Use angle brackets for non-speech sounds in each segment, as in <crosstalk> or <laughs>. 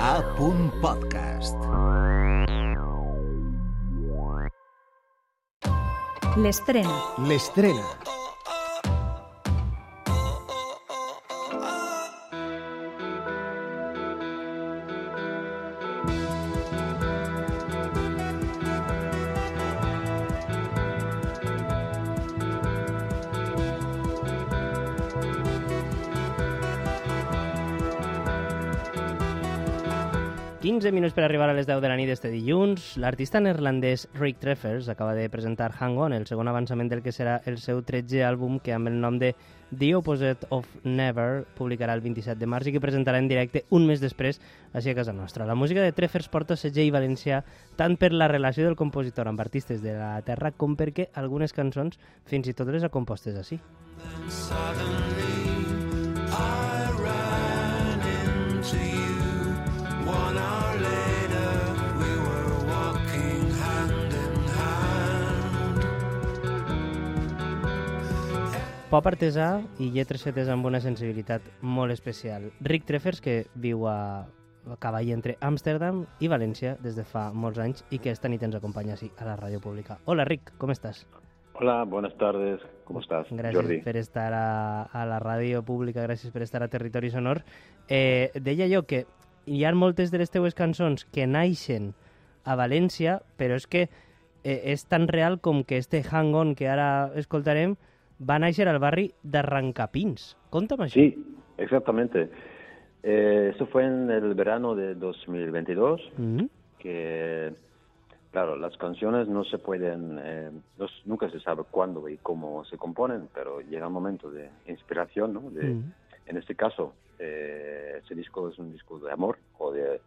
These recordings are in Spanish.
A. Podcast. L'estrena. L'estrena. Quinze minuts per arribar a les 10 de la nit d'este dilluns. L'artista neerlandès Rick Treffers acaba de presentar Hang On, el segon avançament del que serà el seu 13è àlbum que amb el nom de The Opposite of Never publicarà el 27 de març i que presentarà en directe un mes després així a casa nostra. La música de Treffers porta segell valencià tant per la relació del compositor amb artistes de la terra com perquè algunes cançons fins i tot les ha compostes així. Pop artesà i lletres fetes amb una sensibilitat molt especial. Rick Treffers, que viu a, cavall entre Amsterdam i València des de fa molts anys i que esta nit ens acompanya així a la ràdio pública. Hola, Rick, com estàs? Hola, buenas tardes. ¿Cómo estás, Gràcies Jordi? per estar a, a la ràdio pública, gràcies per estar a Territori Sonor. Eh, deia jo que hi ha moltes de les teues cançons que naixen a València, però és que eh, és tan real com que este Hang On que ara escoltarem va néixer al barri d'Arrancapins. Conta'm això. Sí, exactamente. Eh, eso fue en el verano de 2022, Mhm. que, claro, las canciones no se pueden, eh, no nunca se sabe cuándo y cómo se componen, pero llega un momento de inspiración, ¿no? De, Mhm. En este caso, eh, ese disco es un disco de amor o de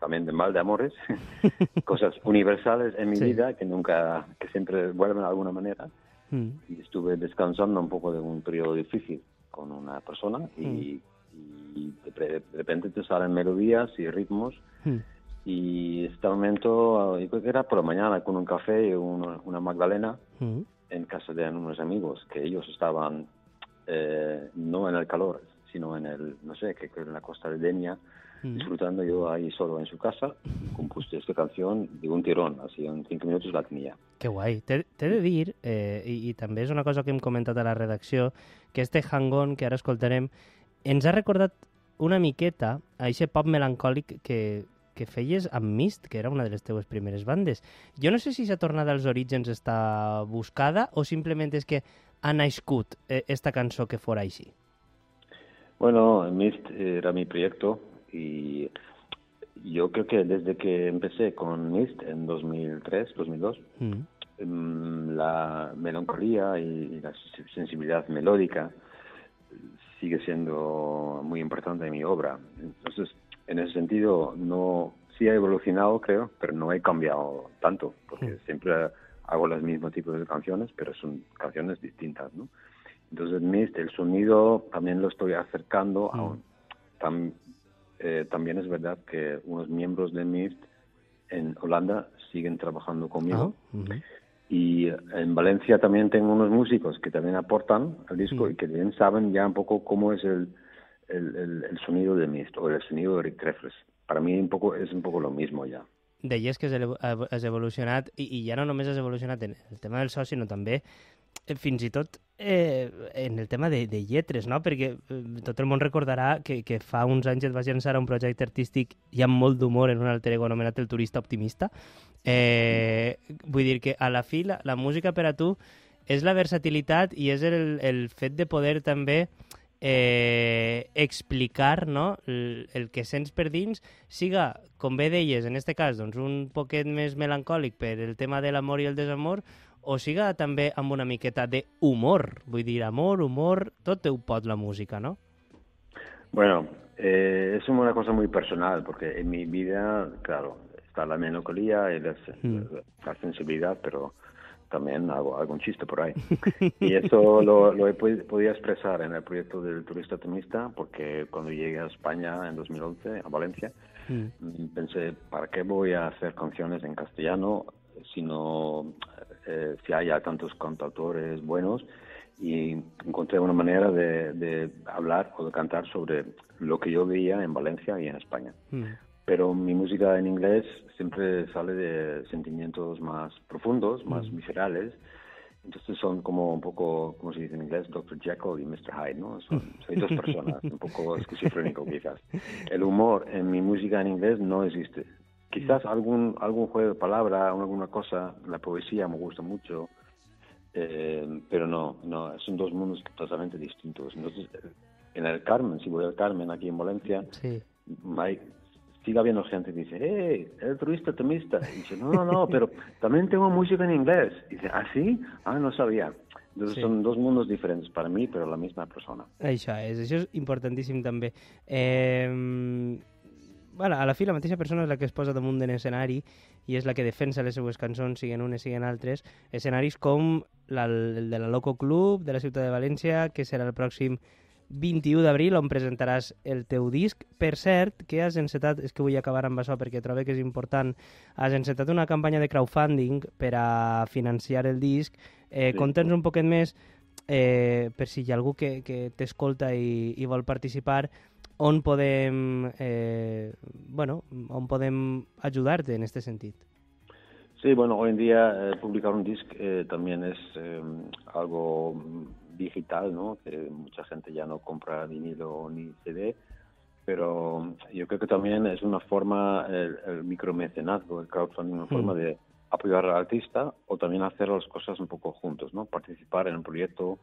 también de mal de amores, <laughs> cosas <laughs> universales en mi Sí. vida que nunca, que siempre vuelven de alguna manera. Mhm. y estuve descansando un poco de un periodo difícil con una persona y, y de, de repente te salen melodías y ritmos Mhm. y este momento, yo creo que era por la mañana con un café y una, una magdalena Mhm. en casa de unos amigos que ellos estaban eh, no en el calor sino en el, no sé, que, que en la costa de Denia Mhm. disfrutando yo ahí solo en su casa compuse esta canción de un tirón, así en cinco minutos la tenía. Que guai. T'he t'he de dir, eh, i, i també és una cosa que hem comentat a la redacció, que este hang-on que ara escoltarem ens ha recordat una miqueta a aquest pop melancòlic que, que feies amb Mist, que era una de les teues primeres bandes. Jo no sé si s'ha tornat als orígens està buscada o simplement és que ha nascut eh, esta cançó que fora així. Bueno, Mist era mi proyecto y yo creo que desde que empecé con Mist en 2003, 2002, Mm. em, la melancolía y la sensibilidad melódica sigue siendo muy importante en mi obra. Entonces, en ese sentido, no sí ha evolucionado, creo, pero no he cambiado tanto, porque siempre hago los mismos tipos de canciones, pero son canciones distintas, ¿no? Entonces, Mist, el sonido también lo estoy acercando a un- tam- eh, también es verdad que unos miembros de Mist en Holanda siguen trabajando conmigo. Ah, mhm. Y en Valencia también tengo unos músicos que también aportan al disco Mm. y que bien saben ya un poco cómo es el, el, el- el sonido de Mist o el sonido de Rick Treffers. Para mí un poco, es un poco lo mismo ya. deies que has, evolucionat i, i ja no només has evolucionat en el tema del so, sinó també fins i tot eh, en el tema de, de lletres, no? Perquè eh, tot el món recordarà que, que fa uns anys et vas llançar a un projecte artístic i amb molt d'humor en un alter ego anomenat El Turista Optimista. Eh, vull dir que a la fi la, la música per a tu és la versatilitat i és el, el fet de poder també eh, explicar no? el, el que sents per dins siga, com bé deies, en este cas, doncs, un poquet més melancòlic per el tema de l'amor i el desamor, o siga també amb una miqueta d'humor, vull dir, amor, humor, tot ho pot la música, no? Bueno, eh, es una cosa muy personal porque en mi vida, claro, está la melancolía y la, Mm. la sensibilidad, pero también hago algún chiste por ahí. <laughs> y eso lo, lo he pod- podido expresar en el proyecto del turista optimista porque cuando llegué a España en 2011, a Valencia, Mm. mm, pensé, ¿para qué voy a hacer canciones en castellano si no, eh, si hay ya tantos cantautores buenos? Y encontré una manera de, de hablar o de cantar sobre lo que yo veía en Valencia y en España. Mm. pero mi música en inglés siempre sale de sentimientos más profundos, más Mm. viscerales. Entonces son como un poco, como se dice en inglés, Dr. Jekyll y Mr. Hyde, ¿no? Son, soy dos personas, un poco esquizofrénico quizás. El humor en mi música en inglés no existe. Quizás algún algún juego de palabra, alguna cosa, la poesía me gusta mucho, eh, pero no, no, son dos mundos totalmente distintos. Entonces, eh, en el Carmen, si voy al Carmen aquí en Valencia, Sí. hay, sigue habiendo gente que dice, hey, eres turista optimista. Y dice, no, no, no, <laughs> pero también tengo música en inglés. Y dice, ¿ah, sí? Ah, no sabía. Entonces Sí. son dos mundos diferentes para mí, pero la misma persona. Això és, això és importantíssim també. Eh, bueno, a la fi la mateixa persona és la que es posa damunt d'un escenari i és la que defensa les seues cançons, siguen unes, siguen altres, escenaris com la, el de la Loco Club de la ciutat de València, que serà el pròxim 21 d'abril, on presentaràs el teu disc. Per cert, que has encetat, és que vull acabar amb això perquè trobo que és important, has encetat una campanya de crowdfunding per a financiar el disc. Eh, Sí. Conta'ns un poquet més, eh, per si hi ha algú que, que t'escolta i, i vol participar, on podem, eh, bueno, on podem ajudar-te en aquest sentit. Sí, bueno, hoy en día eh, publicar un disc eh, también es eh, algo mm, digital, ¿no? Que mucha gente ya no compra vinilo ni CD, pero yo creo que también es una forma, el, el micromecenazgo, el crowdfunding, una forma de apoyar al artista o también hacer las cosas un poco juntos, ¿no? Participar en un proyecto.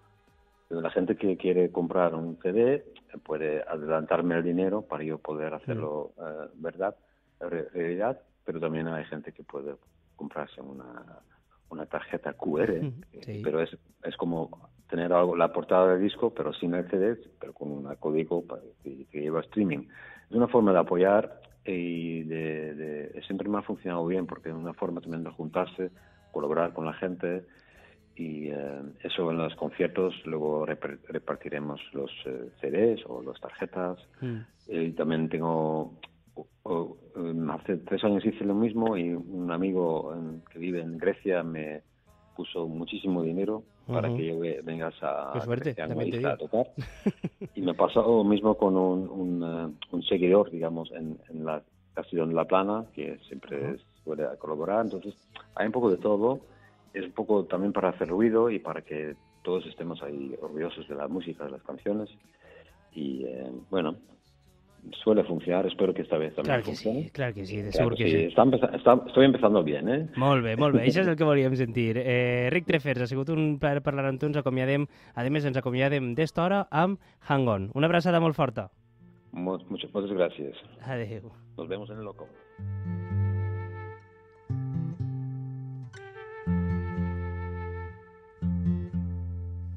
La gente que quiere comprar un CD puede adelantarme el dinero para yo poder hacerlo eh, verdad, re- realidad, pero también hay gente que puede comprarse una, una tarjeta QR, eh, Sí. pero es, es como tener algo, la portada del disco, pero sin el CD, pero con un código para- que, que lleva streaming. Es una forma de apoyar y de, de- siempre me ha funcionado bien porque es una forma también de juntarse, colaborar con la gente y eh, eso en los conciertos luego repar- repartiremos los eh, CDs o las tarjetas. Mm. y también tengo o- o, em, hace tres años hice lo mismo y un amigo em, que vive en Grecia me puso muchísimo dinero para que yo ve- vengas a, suerte, a tocar. <laughs> Y me pasó lo mismo con un, un, eh, un seguidor digamos en, en la estación La Plana que siempre suele colaborar. Entonces hay un poco de todo es un poco también para hacer ruido y para que todos estemos ahí orgullosos de la música, de las canciones. Y eh, bueno, suele funcionar, espero que esta vez también Clar que funcione. sí, clar que sí, de Claro que sí, sí. Está empeza- está- estoy empezando bien, ¿eh? Molt bé, molt bé. Això és el <laughs> que volíem sentir. Eh, Ric Trefers, ha sigut un plaer parlar amb tu. Ens acomiadem, a més, ens acomiadem d'esta hora amb Hang On. Una abraçada molt forta. Mu- muchas, muchas gracias. Adéu. Nos vemos en el loco.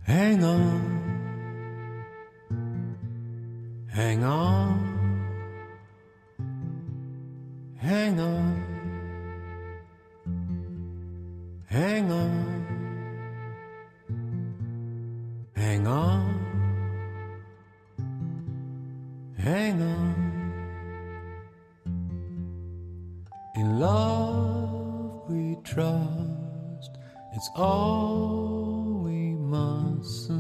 Hang on, hang on, hang on, hang on, sun.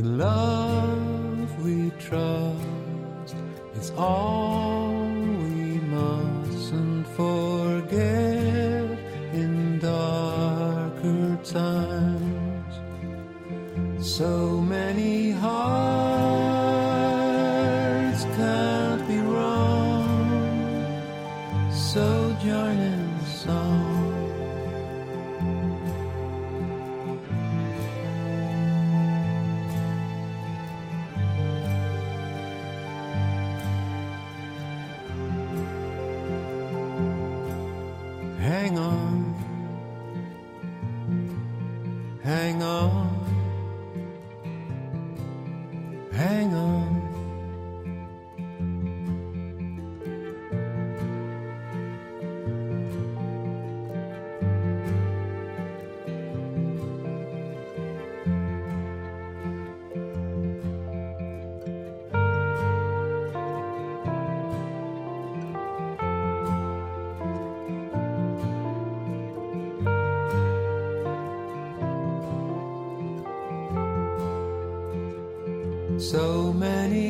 In love we trust, it's all we mustn't forget in darker times. So so many